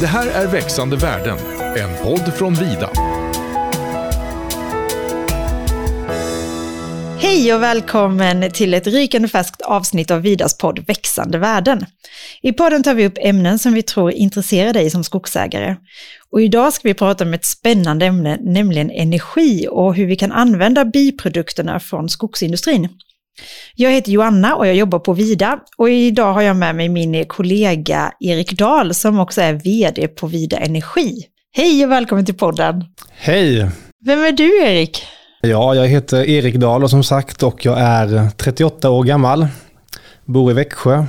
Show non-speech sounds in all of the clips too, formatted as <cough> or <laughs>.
Det här är Växande världen, en podd från Vida. Hej och välkommen till ett rykande färskt avsnitt av Vidas podd Växande värden. I podden tar vi upp ämnen som vi tror intresserar dig som skogsägare. Och idag ska vi prata om ett spännande ämne, nämligen energi och hur vi kan använda biprodukterna från skogsindustrin. Jag heter Joanna och jag jobbar på Vida och idag har jag med mig min kollega Erik Dahl som också är vd på Vida Energi. Hej och välkommen till podden! Hej! Vem är du Erik? Ja, jag heter Erik Dahl och som sagt och jag är 38 år gammal. Bor i Växjö.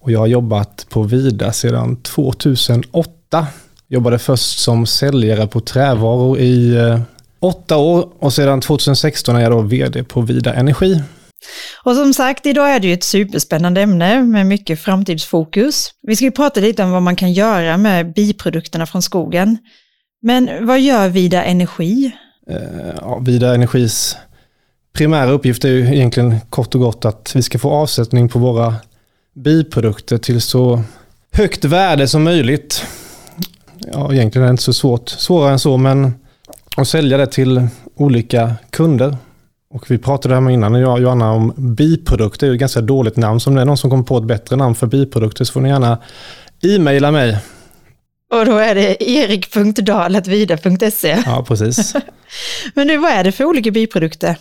Och jag har jobbat på Vida sedan 2008. Jobbade först som säljare på trävaror i eh, åtta år och sedan 2016 är jag då vd på Vida Energi. Och som sagt, idag är det ju ett superspännande ämne med mycket framtidsfokus. Vi ska ju prata lite om vad man kan göra med biprodukterna från skogen. Men vad gör Vida Energi? Eh, ja, Vida Energis primära uppgift är ju egentligen kort och gott att vi ska få avsättning på våra biprodukter till så högt värde som möjligt. Ja, egentligen är det inte så svårt, svårare än så, men att sälja det till olika kunder. Och vi pratade här med innan, jag och Joanna, om biprodukter. Det är ett ganska dåligt namn. Så om det är någon som kommer på ett bättre namn för biprodukter så får ni gärna e-maila mig. Och då är det erik.dahl.vida.se. Ja, precis. <laughs> men nu, vad är det för olika biprodukter?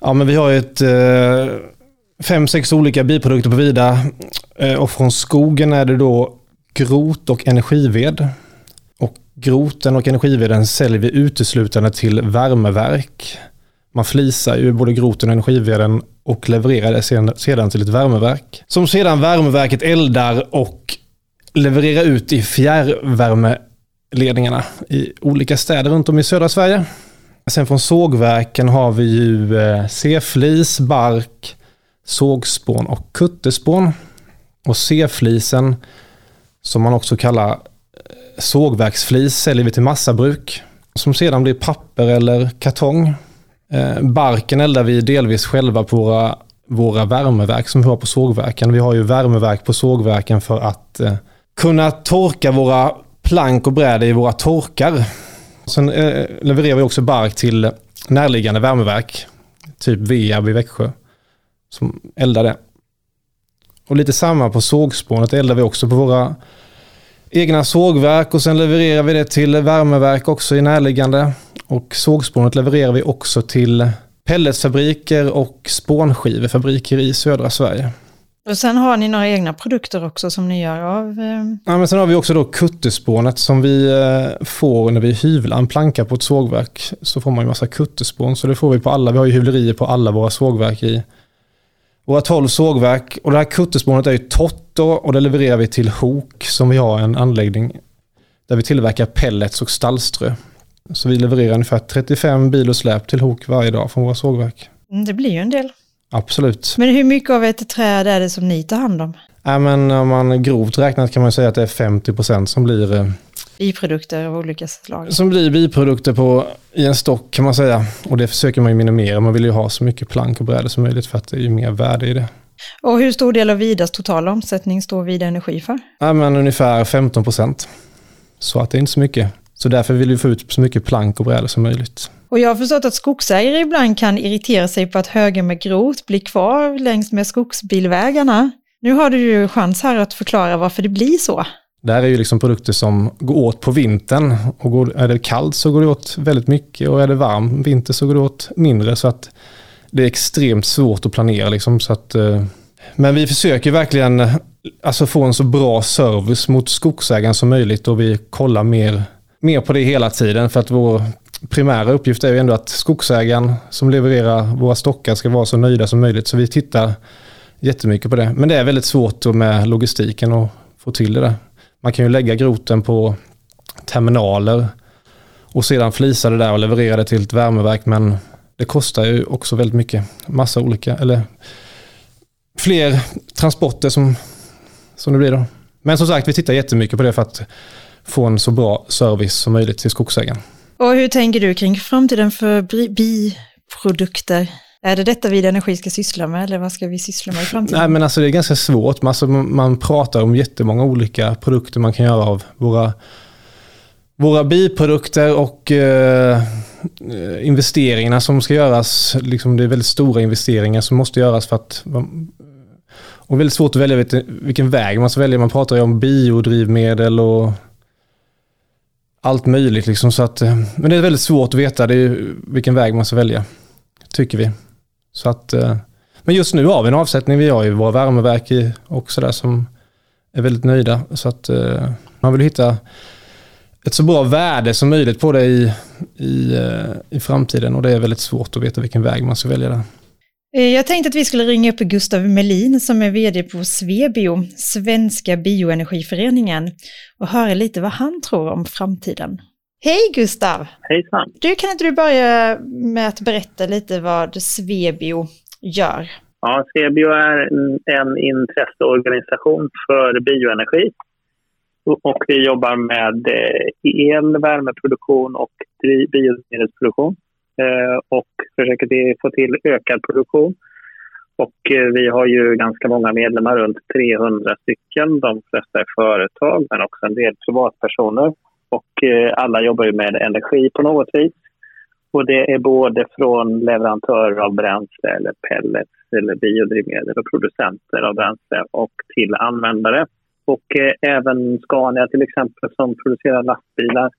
Ja, men vi har ett eh, fem, sex olika biprodukter på Vida. Eh, och från skogen är det då grot och energived. Och groten och energiveden säljer vi uteslutande till värmeverk. Man flisar ju både groten och energiveden och levererar det sedan till ett värmeverk. Som sedan värmeverket eldar och levererar ut i fjärrvärmeledningarna i olika städer runt om i södra Sverige. Sen från sågverken har vi ju eh, C-flis, bark, sågspån och kuttespån. Och C-flisen, som man också kallar eh, sågverksflis, säljer vi till massabruk. Som sedan blir papper eller kartong. Eh, barken eldar vi delvis själva på våra, våra värmeverk som vi har på sågverken. Vi har ju värmeverk på sågverken för att eh, kunna torka våra plank och brädor i våra torkar. Sen eh, levererar vi också bark till närliggande värmeverk, typ Veab i Växjö, som eldar det. Och lite samma på sågspånet eldar vi också på våra egna sågverk och sen levererar vi det till värmeverk också i närliggande. Och sågspånet levererar vi också till pelletsfabriker och spånskivefabriker i södra Sverige. Och sen har ni några egna produkter också som ni gör av? Eh... Ja, men sen har vi också då kuttespånet som vi eh, får när vi hyvlar en planka på ett sågverk. Så får man ju massa kuttespån, så det får vi på alla. Vi har ju hyvlerier på alla våra sågverk i våra tolv sågverk. Och det här kuttespånet är ju torrt och det levererar vi till Hok som vi har en anläggning där vi tillverkar pellets och stallströ. Så vi levererar ungefär 35 bil och släp till Hok varje dag från våra sågverk. Mm, det blir ju en del. Absolut. Men hur mycket av ett träd är det som ni tar hand om? Ja, men om man grovt räknat kan man säga att det är 50 procent som blir eh, biprodukter av olika slag. Som blir biprodukter på, i en stock kan man säga. Och det försöker man ju minimera. Man vill ju ha så mycket plank och brädor som möjligt för att det är ju mer värde i det. Och hur stor del av Vidas totala omsättning står Vida Energi för? Ja, men ungefär 15 procent. Så att det är inte så mycket. Så därför vill vi få ut så mycket plank och brädor som möjligt. Och jag har förstått att skogsägare ibland kan irritera sig på att högar med grot blir kvar längs med skogsbilvägarna. Nu har du ju chans här att förklara varför det blir så. Det här är ju liksom produkter som går åt på vintern. Och går, är det kallt så går det åt väldigt mycket och är det varm vinter så går det åt mindre. Så att det är extremt svårt att planera. Liksom, så att, eh, men vi försöker verkligen alltså, få en så bra service mot skogsägaren som möjligt och vi kollar mer, mer på det hela tiden. För att vår primära uppgift är ju ändå att skogsägaren som levererar våra stockar ska vara så nöjda som möjligt. Så vi tittar jättemycket på det. Men det är väldigt svårt med logistiken att få till det där. Man kan ju lägga groten på terminaler och sedan flisa det där och leverera det till ett värmeverk. Men det kostar ju också väldigt mycket. Massa olika, eller fler transporter som, som det blir då. Men som sagt, vi tittar jättemycket på det för att få en så bra service som möjligt till skogsägaren. Och hur tänker du kring framtiden för biprodukter? Är det detta Vid Energi ska syssla med eller vad ska vi syssla med i framtiden? Nej, men alltså det är ganska svårt. Alltså, man pratar om jättemånga olika produkter man kan göra av våra, våra biprodukter och eh, investeringarna som ska göras. Liksom det är väldigt stora investeringar som måste göras för att och väldigt svårt att välja vilken väg man ska välja. Man pratar ju om biodrivmedel och allt möjligt. Liksom, så att, eh, men det är väldigt svårt att veta det vilken väg man ska välja, tycker vi. Så att, eh, men just nu har vi en avsättning. Vi har ju våra värmeverk också där som är väldigt nöjda. Så att eh, man vill hitta ett så bra värde som möjligt på det i, i, i framtiden och det är väldigt svårt att veta vilken väg man ska välja där. Eh, jag tänkte att vi skulle ringa upp Gustav Melin som är vd på Svebio, Svenska bioenergiföreningen, och höra lite vad han tror om framtiden. Hej Gustav! Hejsan! Du, kan inte du börja med att berätta lite vad Svebio gör? Ja, Svebio är en intresseorganisation för bioenergi. Och vi jobbar med eh, el, värmeproduktion och biodrivmedelsproduktion. Eh, och försöker få till ökad produktion. Och eh, vi har ju ganska många medlemmar, runt 300 stycken. De flesta är företag, men också en del privatpersoner. Och eh, alla jobbar ju med energi på något vis. Och det är både från leverantörer av bränsle eller pellets eller biodrivmedel och producenter av bränsle och till användare. Och eh, även Scania till exempel som producerar lastbilar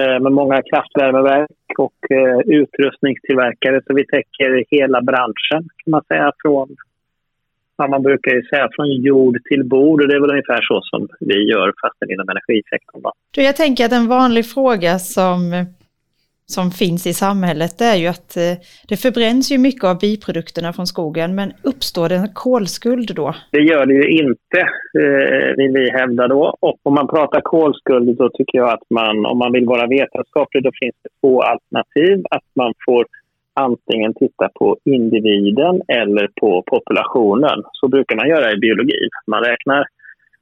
Eh, med många kraftvärmeverk och eh, utrustningstillverkare. Så vi täcker hela branschen kan man säga från ja, man brukar ju säga från jord till bord och det är väl ungefär så som vi gör fast inom energisektorn. Då. Jag tänker att en vanlig fråga som som finns i samhället det är ju att eh, det förbränns ju mycket av biprodukterna från skogen, men uppstår det en kolskuld då? Det gör det ju inte, eh, vill vi hävda då. Och om man pratar kolskuld då tycker jag att man, om man vill vara vetenskaplig, då finns det två alternativ. Att man får antingen titta på individen eller på populationen. Så brukar man göra i biologi. Man räknar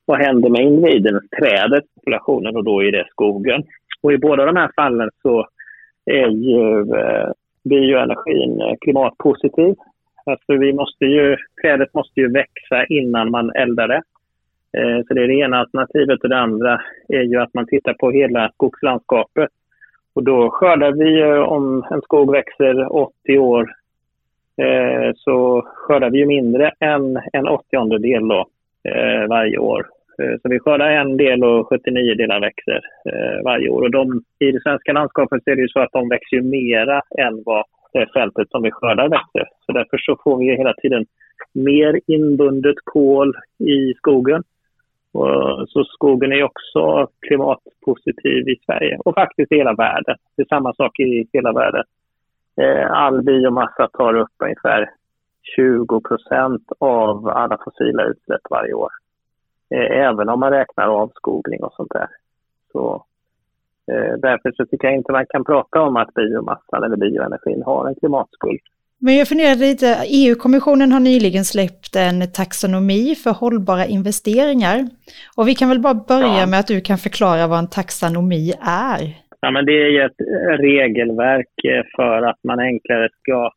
vad händer med individen, trädet, populationen och då är det skogen. Och i båda de här fallen så är ju eh, bioenergin eh, klimatpositiv. Alltså vi måste ju, trädet måste ju växa innan man eldar det. Eh, så det är det ena alternativet och det andra är ju att man tittar på hela skogslandskapet. Och då skördar vi om en skog växer 80 år så skördar vi ju mindre än en åttiondedel då, varje år. Eh, så vi skördar en del och 79 delar växer eh, varje år. Och de, I det svenska landskapet är det ju så att de växer mera än vad det fältet som vi skördar växer. Så därför så får vi hela tiden mer inbundet kol i skogen. Och, så skogen är också klimatpositiv i Sverige och faktiskt i hela världen. Det är samma sak i hela världen. Eh, all biomassa tar upp ungefär 20 procent av alla fossila utsläpp varje år. Eh, även om man räknar avskogning och sånt där. Så, eh, därför så tycker jag inte man kan prata om att biomassan eller bioenergin har en klimatskuld. Men jag funderar lite, EU-kommissionen har nyligen släppt en taxonomi för hållbara investeringar. Och vi kan väl bara börja ja. med att du kan förklara vad en taxonomi är? Ja, men det är ett regelverk för att man enklare ska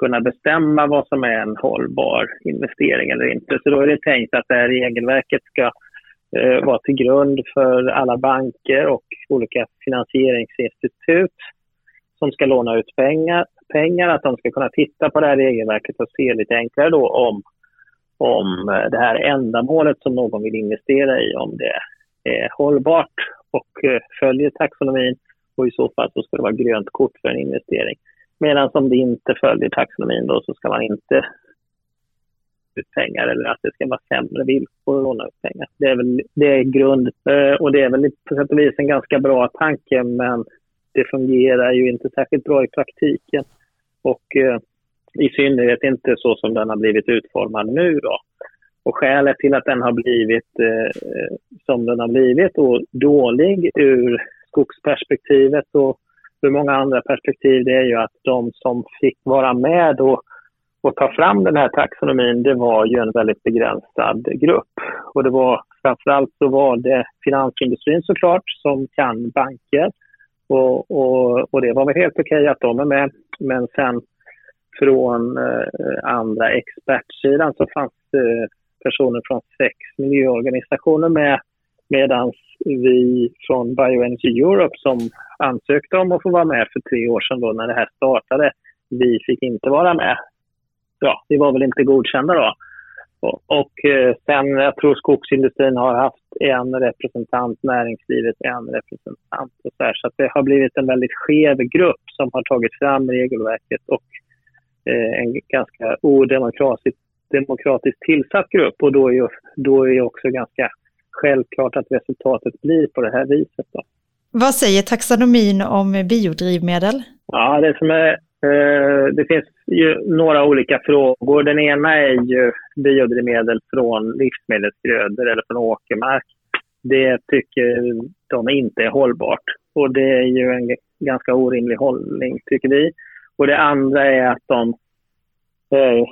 kunna bestämma vad som är en hållbar investering eller inte. Så då är det tänkt att det här regelverket ska eh, vara till grund för alla banker och olika finansieringsinstitut som ska låna ut pengar, pengar, att de ska kunna titta på det här regelverket och se lite enklare då om, om eh, det här ändamålet som någon vill investera i, om det är hållbart och eh, följer taxonomin och i så fall så ska det vara grönt kort för en investering. Medan om det inte följer taxonomin då så ska man inte ut pengar eller att det ska vara sämre villkor att låna ut pengar. Det är väl det är grund eh, och det är väl på sätt och vis en ganska bra tanke men det fungerar ju inte särskilt bra i praktiken. Och eh, i synnerhet inte så som den har blivit utformad nu då. Och skälet till att den har blivit eh, som den har blivit och dålig ur skogsperspektivet och ur många andra perspektiv det är ju att de som fick vara med och, och ta fram den här taxonomin det var ju en väldigt begränsad grupp. Och det var framförallt så var det finansindustrin såklart som kan banker och, och, och det var väl helt okej att de är med. Men sen från eh, andra expertsidan så fanns det personer från sex miljöorganisationer med medan vi från Bioenergy Europe som ansökte om att få vara med för tre år sedan då när det här startade, vi fick inte vara med. Ja, vi var väl inte godkända då. Och, och eh, sen, jag tror skogsindustrin har haft en representant, näringslivet en representant. Och så, här, så det har blivit en väldigt skev grupp som har tagit fram regelverket och eh, en ganska odemokratisk demokratiskt tillsatt grupp. Och då är, ju, då är också ganska självklart att resultatet blir på det här viset. Då. Vad säger taxonomin om biodrivmedel? Ja, det som är Eh, det finns ju några olika frågor. Den ena är ju biodrivmedel från livsmedelsgrödor eller från åkermark. Det tycker de inte är hållbart. Och det är ju en ganska orimlig hållning, tycker vi. Och det andra är att de eh,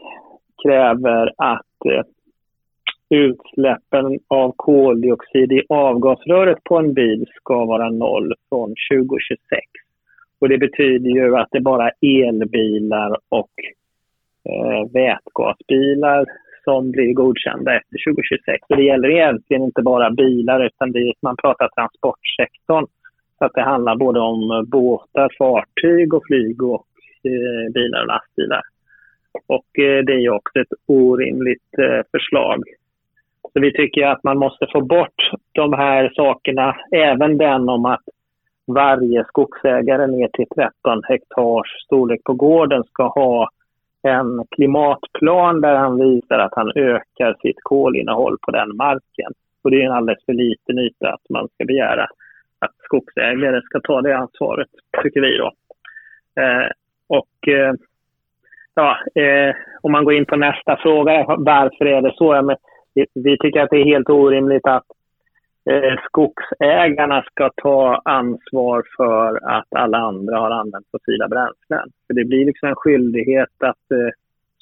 kräver att eh, utsläppen av koldioxid i avgasröret på en bil ska vara noll från 2026. Och det betyder ju att det är bara elbilar och eh, vätgasbilar som blir godkända efter 2026. Och det gäller egentligen inte bara bilar utan det, man pratar transportsektorn. Så att det handlar både om båtar, fartyg och flyg och eh, bilar och lastbilar. Och eh, det är ju också ett orimligt eh, förslag. Så vi tycker att man måste få bort de här sakerna, även den om att varje skogsägare ner till 13 hektars storlek på gården ska ha en klimatplan där han visar att han ökar sitt kolinnehåll på den marken. Och det är en alldeles för liten yta att man ska begära att skogsägare ska ta det ansvaret, tycker vi då. Eh, och eh, ja, eh, om man går in på nästa fråga, varför är det så? Ja, men, vi, tycker att det är helt orimligt att Eh, skogsägarna ska ta ansvar för att alla andra har använt fossila bränslen. För det blir liksom en skyldighet att eh,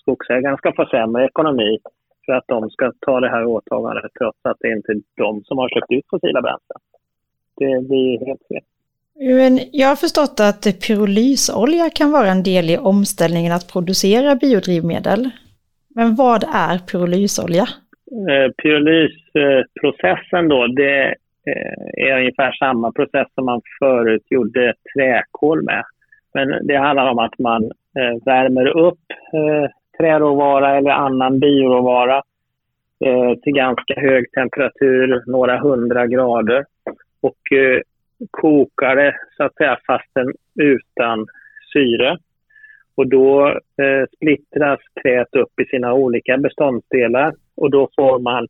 skogsägarna ska få sämre ekonomi för att de ska ta det här åtagandet trots att det inte är de som har släppt ut fossila bränslen. Det blir helt fel. Men jag har förstått att pyrolysolja kan vara en del i omställningen att producera biodrivmedel. Men vad är pyrolysolja? Eh, Pyrolysprocessen då, det eh, är ungefär samma process som man förut gjorde träkol med. Men det handlar om att man eh, värmer upp träråvara eller annan bioråvara till ganska hög temperatur, några hundra grader och kokar det så att säga fastän utan syre. Och då eh, splittras träet upp i sina olika beståndsdelar och då får man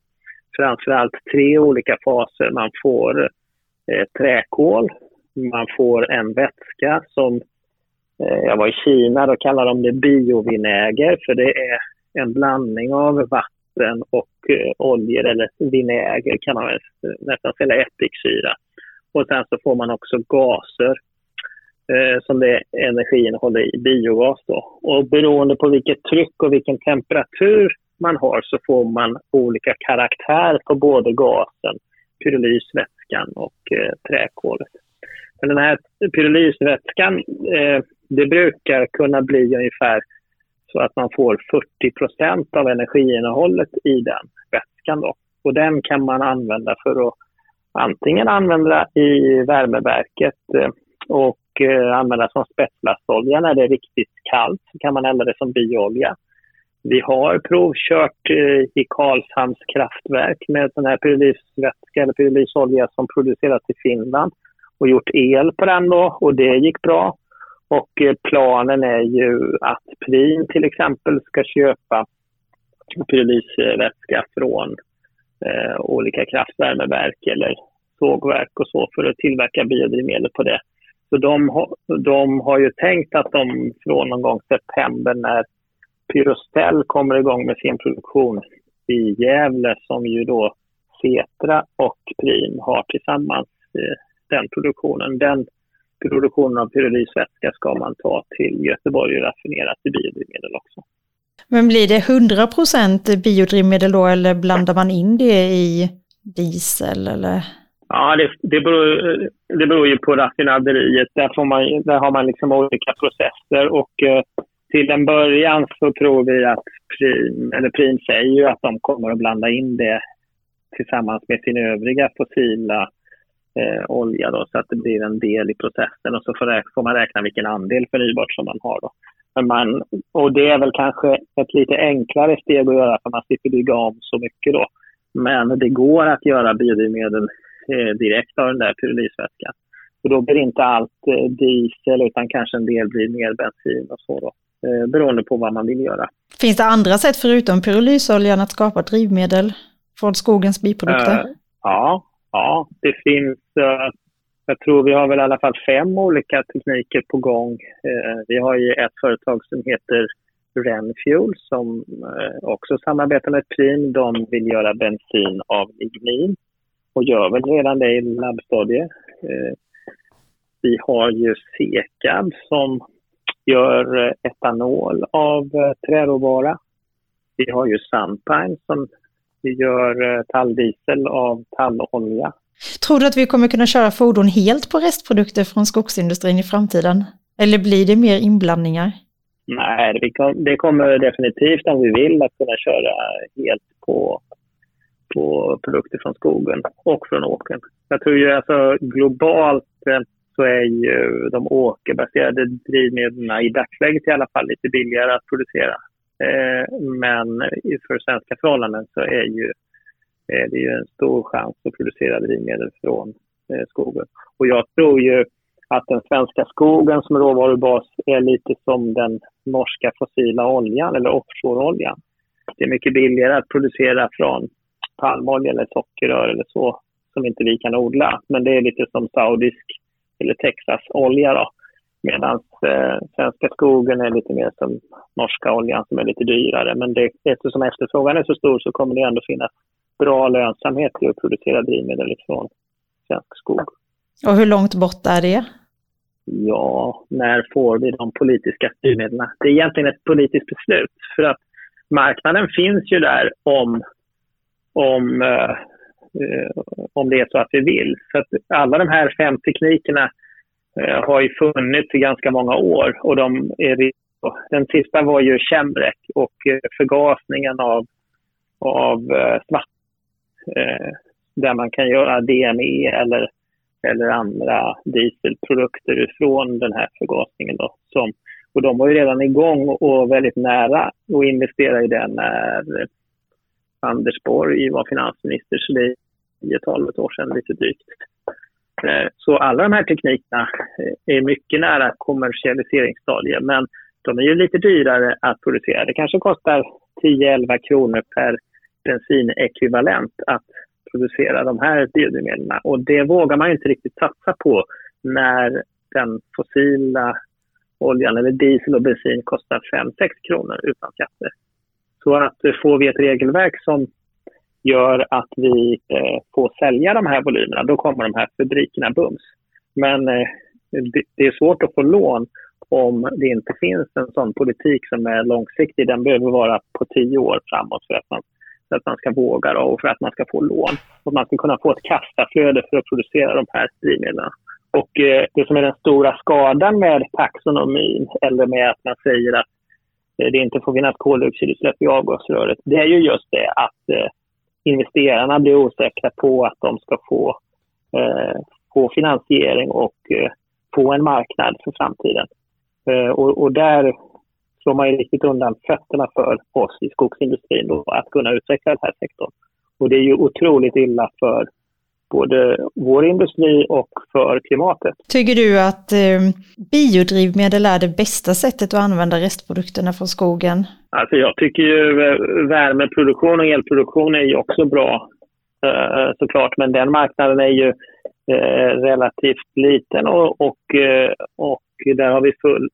framförallt tre olika faser. Man får eh, träkol, man får en vätska som, eh, jag var i Kina, då kallar de det biovinäger för det är en blandning av vatten och eh, oljor eller vinäger kan man eh, nästan säga, ättiksyra. Och sen så får man också gaser eh, som det energiinnehåller i biogas. Då. Och beroende på vilket tryck och vilken temperatur man har så får man olika karaktär på både gasen, pyrolysvätskan och eh, träkolet. Men den här pyrolysvätskan, eh, det brukar kunna bli ungefär så att man får 40 procent av energiinnehållet i den vätskan. Då. Och den kan man använda för att antingen använda i värmeverket eh, och eh, använda som spetslastolja när det är riktigt kallt. Så kan man elda det som bioolja. Vi har provkört eh, i Karlshamns kraftverk med den här pyrolysvätska eller pyrolysolja som produceras i Finland och gjort el på den då och det gick bra. Och eh, planen är ju att Prim till exempel ska köpa pyrolysvätska från eh, olika kraftvärmeverk eller sågverk och så för att tillverka biodrivmedel på det. Så de, de har ju tänkt att de från någon gång september när Pyrostell kommer igång med sin produktion i Gävle som ju då Setra och Prim har tillsammans eh, den produktionen. Den produktionen av pyrolysvätska ska man ta till Göteborg och raffinera till biodrivmedel också. Men blir det 100 biodrivmedel då eller blandar man in det i diesel eller? Ja, det, det, beror, det beror ju på raffinaderiet. Där, får man, där har man liksom olika processer och eh, till en början så tror vi att Prim, eller Prim säger ju att de kommer att blanda in det tillsammans med sin övriga fossila eh, olja då, så att det blir en del i processen och så får, får man räkna vilken andel förnybart som man har. Då. Men man, och det är väl kanske ett lite enklare steg att göra för man slipper bygga om så mycket då. Men det går att göra biodrivmedel direkt av den där pyrolysvätskan. Och då blir inte allt eh, diesel utan kanske en del blir mer bensin och så då. Eh, beroende på vad man vill göra. Finns det andra sätt förutom pyrolysoljan att skapa drivmedel från skogens biprodukter? Uh, ja, ja, det finns. Uh, jag tror vi har väl i alla fall fem olika tekniker på gång. Vi har ju ett företag som heter Renfuel som också samarbetar med Prim. De vill göra bensin av lignin och gör väl redan det i labbstadiet. Vi har ju Sekab som gör etanol av träråvara. Vi har ju Sunpine som gör eh, talldiesel av tallolja. Tror du att vi kommer kunna köra fordon helt på restprodukter från skogsindustrin i framtiden? Eller blir det mer inblandningar? Nej, det kommer definitivt om vi vill att kunna köra helt på, på produkter från skogen och från åkern. Jag tror ju alltså globalt eh, så är ju de åkerbaserade drivmedlen i dagsläget i alla fall lite billigare att producera eh, men för svenska förhållanden så är, ju, eh, är det ju en stor chans att producera drivmedel från skogen. Och jag tror ju att den svenska skogen som råvarubas är lite som den norska fossila oljan eller offshoreoljan. Det är mycket billigare att producera från palmolja eller sockerrör eller så som inte vi kan odla. Men det är lite som saudisk eller Texas-olja då. Medan eh, svenska skogen är lite mer som norska oljan som är lite dyrare. Men det, eftersom efterfrågan är så stor så kommer det ändå finnas bra lönsamhet i att producera drivmedel från svensk skog. Och hur långt bort är det? Ja, när får vi de politiska styrmedlen? Det är egentligen ett politiskt beslut. För att marknaden finns ju där om, om, eh, eh, om det är så att vi vill. Så att alla de här fem teknikerna Eh, har ju funnits i ganska många år. Och de är, den sista var ju kämrek och eh, förgasningen av, av eh, svart eh, där man kan göra DME eller, eller andra dieselprodukter från den här förgasningen. Då, som, och de var ju redan igång och väldigt nära att investera i den när Anders Borg var finansminister, så det är 10-12 år sedan lite drygt. Eh, så alla de här teknikerna eh, är mycket nära kommersialiseringsstadiet men de är ju lite dyrare att producera. Det kanske kostar 10-11 kronor per bensinekvivalent att producera de här biodrivmedlen. Och det vågar man inte riktigt satsa på när den fossila oljan eller diesel och bensin kostar 5-6 kronor utan skatter. Så att eh, får vi ett regelverk som gör att vi eh, får sälja de här volymerna, då kommer de här fabrikerna bums. Men eh, det, det, är svårt att få lån om det inte finns en sån politik som är långsiktig. Den behöver vara på tio år framåt för att man, för att man ska våga och för att man ska få lån. Och man ska kunna få ett kassaflöde för att producera de här drivmedlen. Och eh, det som är den stora skadan med taxonomin eller med att man säger att det inte får finnas koldioxidutsläpp i avgasröret, det är ju just det att eh, investerarna blir osäkra på att de ska få, eh, få finansiering och eh, få en marknad för framtiden. Eh, och, och, där slår man ju riktigt undan fötterna för oss i skogsindustrin då, att kunna utveckla den här sektorn. Och det är ju otroligt illa för både vår industri och för klimatet. Tycker du att eh, biodrivmedel är det bästa sättet att använda restprodukterna från skogen? Alltså jag tycker ju eh, värmeproduktion och elproduktion är ju också bra eh, såklart, men den marknaden är ju eh, relativt liten och, och, eh, och där har vi full,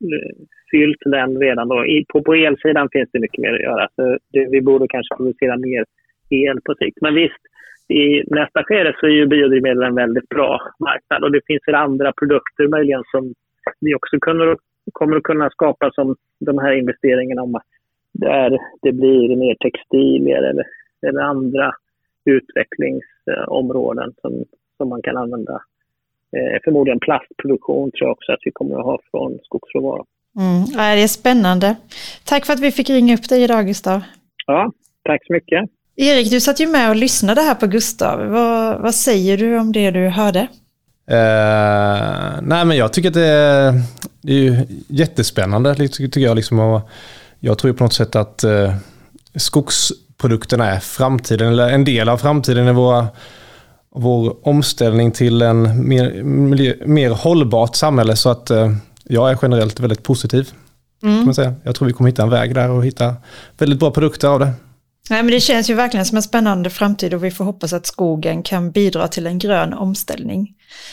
fyllt den redan. Då. På, på elsidan finns det mycket mer att göra. Så det, vi borde kanske producera mer el på sikt. Men visst, i nästa skede så är ju biodrivmedel en väldigt bra marknad och det finns väl andra produkter möjligen som vi också kommer, kommer att kunna skapa som de här investeringarna om där det blir mer textilier eller, eller andra utvecklingsområden som, som man kan använda. Eh, förmodligen plastproduktion tror jag också att vi kommer att ha från skogsråvara. Mm, det är spännande. Tack för att vi fick ringa upp dig idag Gustav. Ja, tack så mycket. Erik, du satt ju med och lyssnade här på Gustav. Vad, vad säger du om det du hörde? Eh, nej, men jag tycker att det är, det är jättespännande. Tycker jag, liksom, jag tror på något sätt att eh, skogsprodukterna är framtiden, eller en del av framtiden i våra, vår omställning till en mer, miljö, mer hållbart samhälle. Så att eh, jag är generellt väldigt positiv. Mm. Kan man säga. Jag tror vi kommer hitta en väg där och hitta väldigt bra produkter av det. Nej, men det känns ju verkligen som en spännande framtid och vi får hoppas att skogen kan bidra till en grön omställning.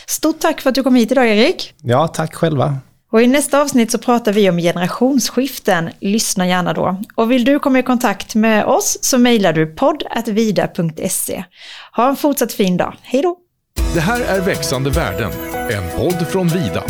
Stort tack för att du kom hit idag Erik. Ja, tack själva. Och i nästa avsnitt så pratar vi om generationsskiften. Lyssna gärna då. Och vill du komma i kontakt med oss så mejlar du podd.vida.se. Ha en fortsatt fin dag. Hej då! Det här är Växande världen, en podd från Vida.